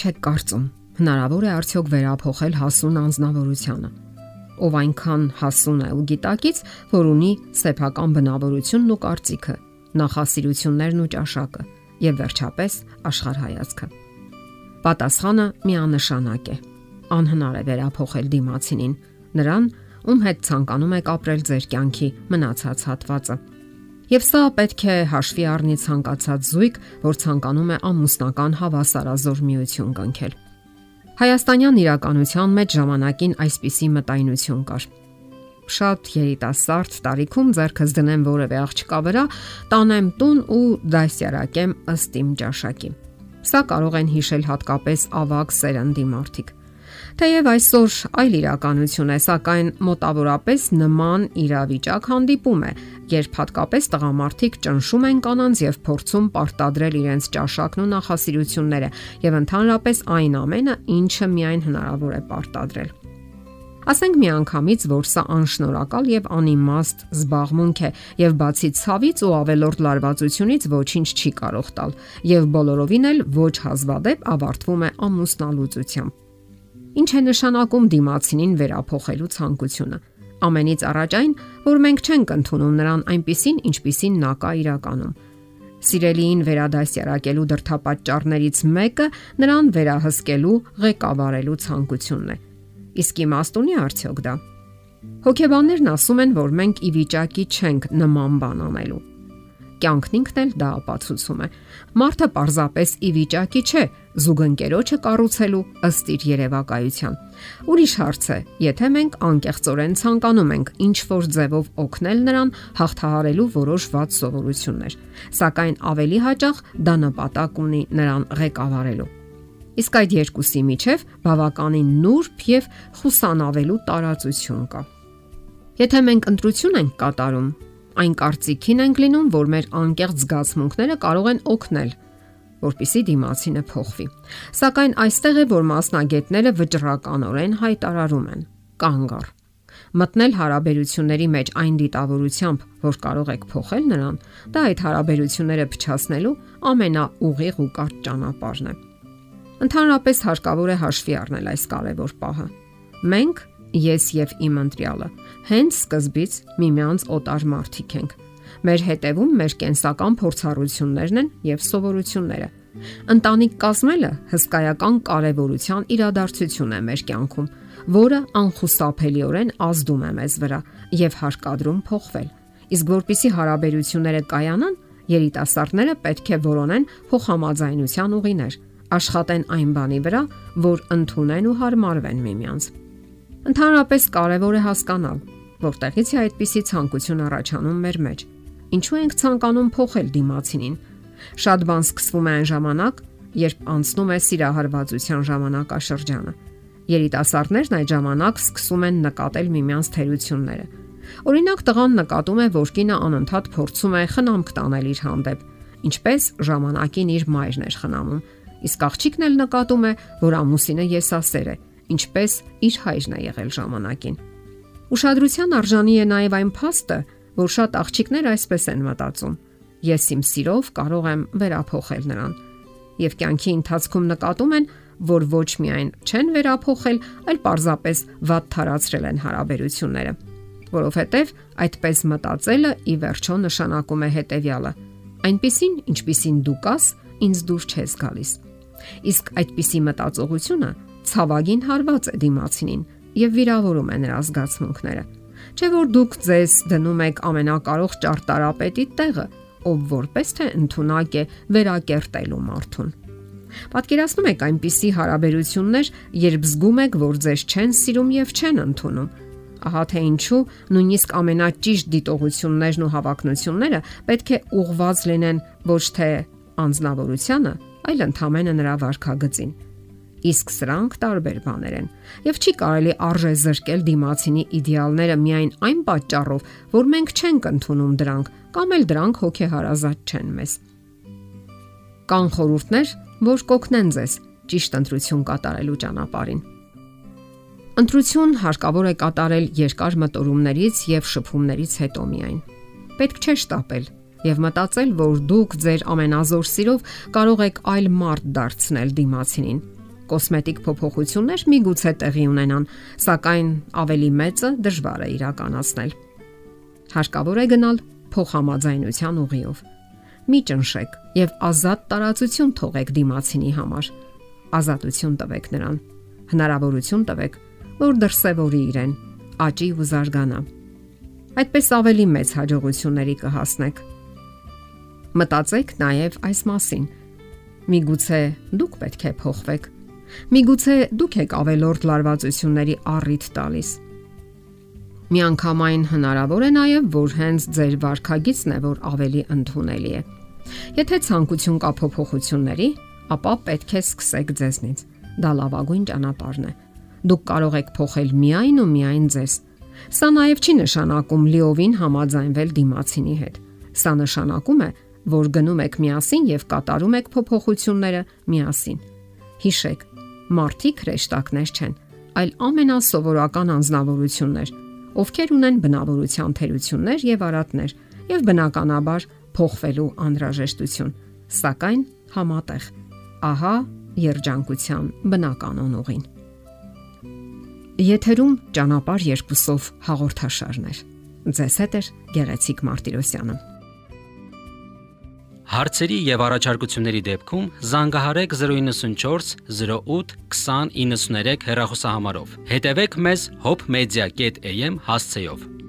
Ինչ եք կարծում, հնարավոր է արդյոք վերափոխել հասուն անznավորությունը, ով այնքան հասուն է ու գիտակից, որ ունի սեփական բնավորությունն ու կարծիքը, նախասիրություններն ու ճաշակը եւ վերջապես աշխարհայացքը։ Պատասխանը միանշանակ է։ Անհնար է վերափոխել դիմացինին, նրան, ում հետ ցանկանում եք ապրել ձեր կյանքի մնացած հատվածը։ Եվ սա պետք է հաշվի առնի ցանկացած զույգ, որ ցանկանում է ամուսնական հավասարազոր միություն կնքել։ Հայաստանյան իրականության մեջ ժամանակին այսպիսի մտայնություն կար. Շատ երիտասարդ տարիքում ձերքս դնեմ որևէ աղջկա վրա, տանեմ տուն ու դասյարակեմ ըստ իմ ճաշակի։ Սա կարող են հիշել հատկապես ավակ սերնդի մարդիկ։ Թեև այսօր այլ իրականություն է, սակայն մոտավորապես նման իրավիճակ հանդիպում է, երբ հատկապես տղամարդիկ ճնշում են կանանց եւ փորձում պարտադրել իրենց ճաշակն ու նախասիրությունները եւ ընդհանրապես այն ամենը, ինչը միայն հնարավոր է պարտադրել։ Ասենք միանգամից, որ սա անշնորհակալ եւ անիմաստ զբաղմունք է եւ բացի ցավից ու ավելորդ լարվածությունից ոչինչ չի կարող տալ եւ բոլորովին էլ ոչ հազվադեպ ավարտվում է ամուսնալուծությամբ։ Ինչ է նշանակում դիմացինին վերափոխելու ցանկությունը։ Ամենից առաջ այն, որ մենք չենք ընդունում նրան այնպիսին, ինչպիսին նա կա իրականում։ Սիրելիին վերադասյարակելու դրթապաճառներից մեկը նրան վերահսկելու, ղեկավարելու ցանկությունն է։ Իսկ իմաստ ունի արդյոք դա։ Հոգեբաններն ասում են, որ մենք ի վիճակի չենք նման բան անելու Կյանքն ինքն էլ դա ապացուցում է։ Մարդը պարզապես ի վիճակի չէ զուգընկերոջը կառուցելու ըստ իր երևակայության։ Ուրիշ հարց է, եթե մենք անկեղծորեն ցանկանում ենք ինչ որ ձևով օգնել նրան հաղթահարելու որոշ ված սովորություններ, սակայն ավելի հաճախ դա նպատակ ունի նրան ղեկավարելու։ Իսկ այդ երկուսի միջև բավականին նուրբ եւ խուսանավելու տարածություն կա։ Եթե մենք ընտրություն ենք կատարում, այն կարծիքին ենք լինում, որ մեր անկեղծ զգացմունքները կարող են օգնել որpիսի դիմացինը փոխվի։ Սակայն այստեղ է, որ մասնագետները վճռականորեն հայտարարում են. կանգ առ մտնել հարաբերությունների մեջ այն դիտավորությամբ, որ կարող եք փոխել նրան, դա այդ հարաբերությունները փչացնելու ամենաուղիղ ու կարճ ճանապարհն է։ Ընդհանրապես հարկավոր է հաշվի առնել այս կարևոր պահը։ Մենք ես եւ իմ ընտրյալը հենց սկզբից միմյանց օտար մարդիկ ենք։ Մեր հետևում մեր կենսական փորձառություններն են եւ սովորությունները։ Ընտանիք կազմելը հսկայական կարևորության իրադարձություն է մեր կյանքում, որը անխուսափելիորեն ազդում է մեզ վրա եւ հարկադրում փոխվել։ Իսկ որpիսի հարաբերությունները կայանան, երիտասարդները պետք է որոնեն փոխհամաձայնության ուղիներ, աշխատեն այն բանի վրա, որ ընդունեն ու հարմարվեն միմյանց։ Ընդհանրապես կարևոր է հասկանալ, որտեղից է այդպիսի ցանկություն առաջանում մեր մեջ։ Ինչու ենք ցանկանում փոխել դիմացինին։ Շատ բան սկսվում է այն ժամանակ, երբ անցնում է սիրահարվածության ժամանակաշրջանը։ Երիտասարդներն այդ ժամանակ սկսում են նկատել միմյանց թերությունները։ Օրինակ տղան նկատում է, որ կինը անընդհատ փորձում է խնամք տանել իր հանդեպ, ինչպես ժամանակին իր մայրն էր խնամում։ Իսկ աղջիկն էլ նկատում է, որ ամուսինը եսասեր է ինչպես իր հայրն է եղել ժամանակին։ Ուշադրության արժանի է նաև այն փաստը, որ շատ աղջիկներ այսպես են մտածում. ես իմ սիրով կարող եմ վերափոխել նրան։ Եվ կյանքի ընթացքում նկատում են, որ ոչ միայն չեն վերափոխել, այլ պարզապես վատ թարացրել են հարաբերությունները, որովհետև այդպես մտածելը ի վերջո նշանակում է հետեւյալը. այնպիսին, ինչպիսին դու կաս, ինձ դուր չես գալիս։ Իսկ այդպիսի մտածողությունը ցավագին հարված է դիմացինին եւ վիրավորում է նրա զգացմունքները։ Չէ որ դուք ձեզ դնում եք ամենակարող ճարտարապետի տեղը, ով որպես թե ընդունակ է վերակերտելու մարդուն։ Պատկերացնում եք այնպիսի հարաբերություններ, երբ զգում եք, որ ձեզ չեն սիրում եւ չեն ընդունում։ Ահա թե ինչու նույնիսկ ամենաճիշտ դիտողություններն ու հավակնությունները պետք է ուղված լինեն ոչ թե անznավորությանը, այլ ընդհանրապես նրա վարքագծին իսկ սրանք տարբեր բաներ են եւ չի կարելի արժե զրկել դիմացինի իդեալները միայն այն պատճառով, որ մենք չենք ընդունում դրանք կամ էլ դրանք հոգեհարազատ չեն մեզ։ Կան խորհուրդներ, որ կօգնեն ձեզ ճիշտ ընտրություն կատարելու ճանապարհին։ Ընտրություն հարկավոր է կատարել երկար մտորումներից եւ շփումներից հետո միայն։ Պետք չէ շտապել եւ մտածել, որ դուք ձեր ամենազոր սիրով կարող եք այլ մարդ դարձնել դիմացինին կոսմետիկ փոփոխություններ միգուցե տեղի ունենան, սակայն ավելի մեծը դժվար է իրականացնել։ Հարկավոր է գնալ փոխհամաձայնության ուղիով։ Մի ճնշեք եւ ազատ տարածություն թողեք դիմացինի համար։ Ազատություն տվեք նրան։ Հնարավորություն տվեք, որ դրսևորի իրեն, աճի ու զարգանա։ Այդպես ավելի մեծ հաջողությունների կհասնեք։ Մտածեք նաև այս մասին Միգուցե դուք պետք է փոխվեք։ Միգուցե դուք եք ավելորդ լարվածությունների առիթ տալիս։ Միանգամայն հնարավոր է նաև, որ հենց ձեր վարքագիծն է, որ ավելի ընդունելի է։ Եթե ցանկություն կա փոփոխությունների, ապա պետք է սկսեք ձեզնից։ Դա լավագույն ճանապարհն է։ Դուք կարող եք փոխել միայն ու միայն ձեզ։ Սա նաև չի նշանակում լիովին համաձայնվել դիմացինի հետ։ Սա նշանակում է, որ գնում եք միասին եւ կատարում եք փոփոխությունները միասին։ Հիշեք, մարդիկ հրեշտակներ չեն, այլ ամենասովորական անznավորություններ, ովքեր ունեն բնավորության թերություններ եւ արատներ եւ բնականաբար փոխվելու անհրաժեշտություն, սակայն համատեղ։ Ահա երջանկության բնականon ուղին։ Եթերում ճանապար երկուսով հաղորդաշարներ։ Ձեզ հետ է Գեղեցիկ Մարտիրոսյանը։ Հարցերի եւ առաջարկությունների դեպքում զանգահարեք 094 08 2093 հեռախոսահամարով։ Հետևեք մեզ hopmedia.am հասցեով։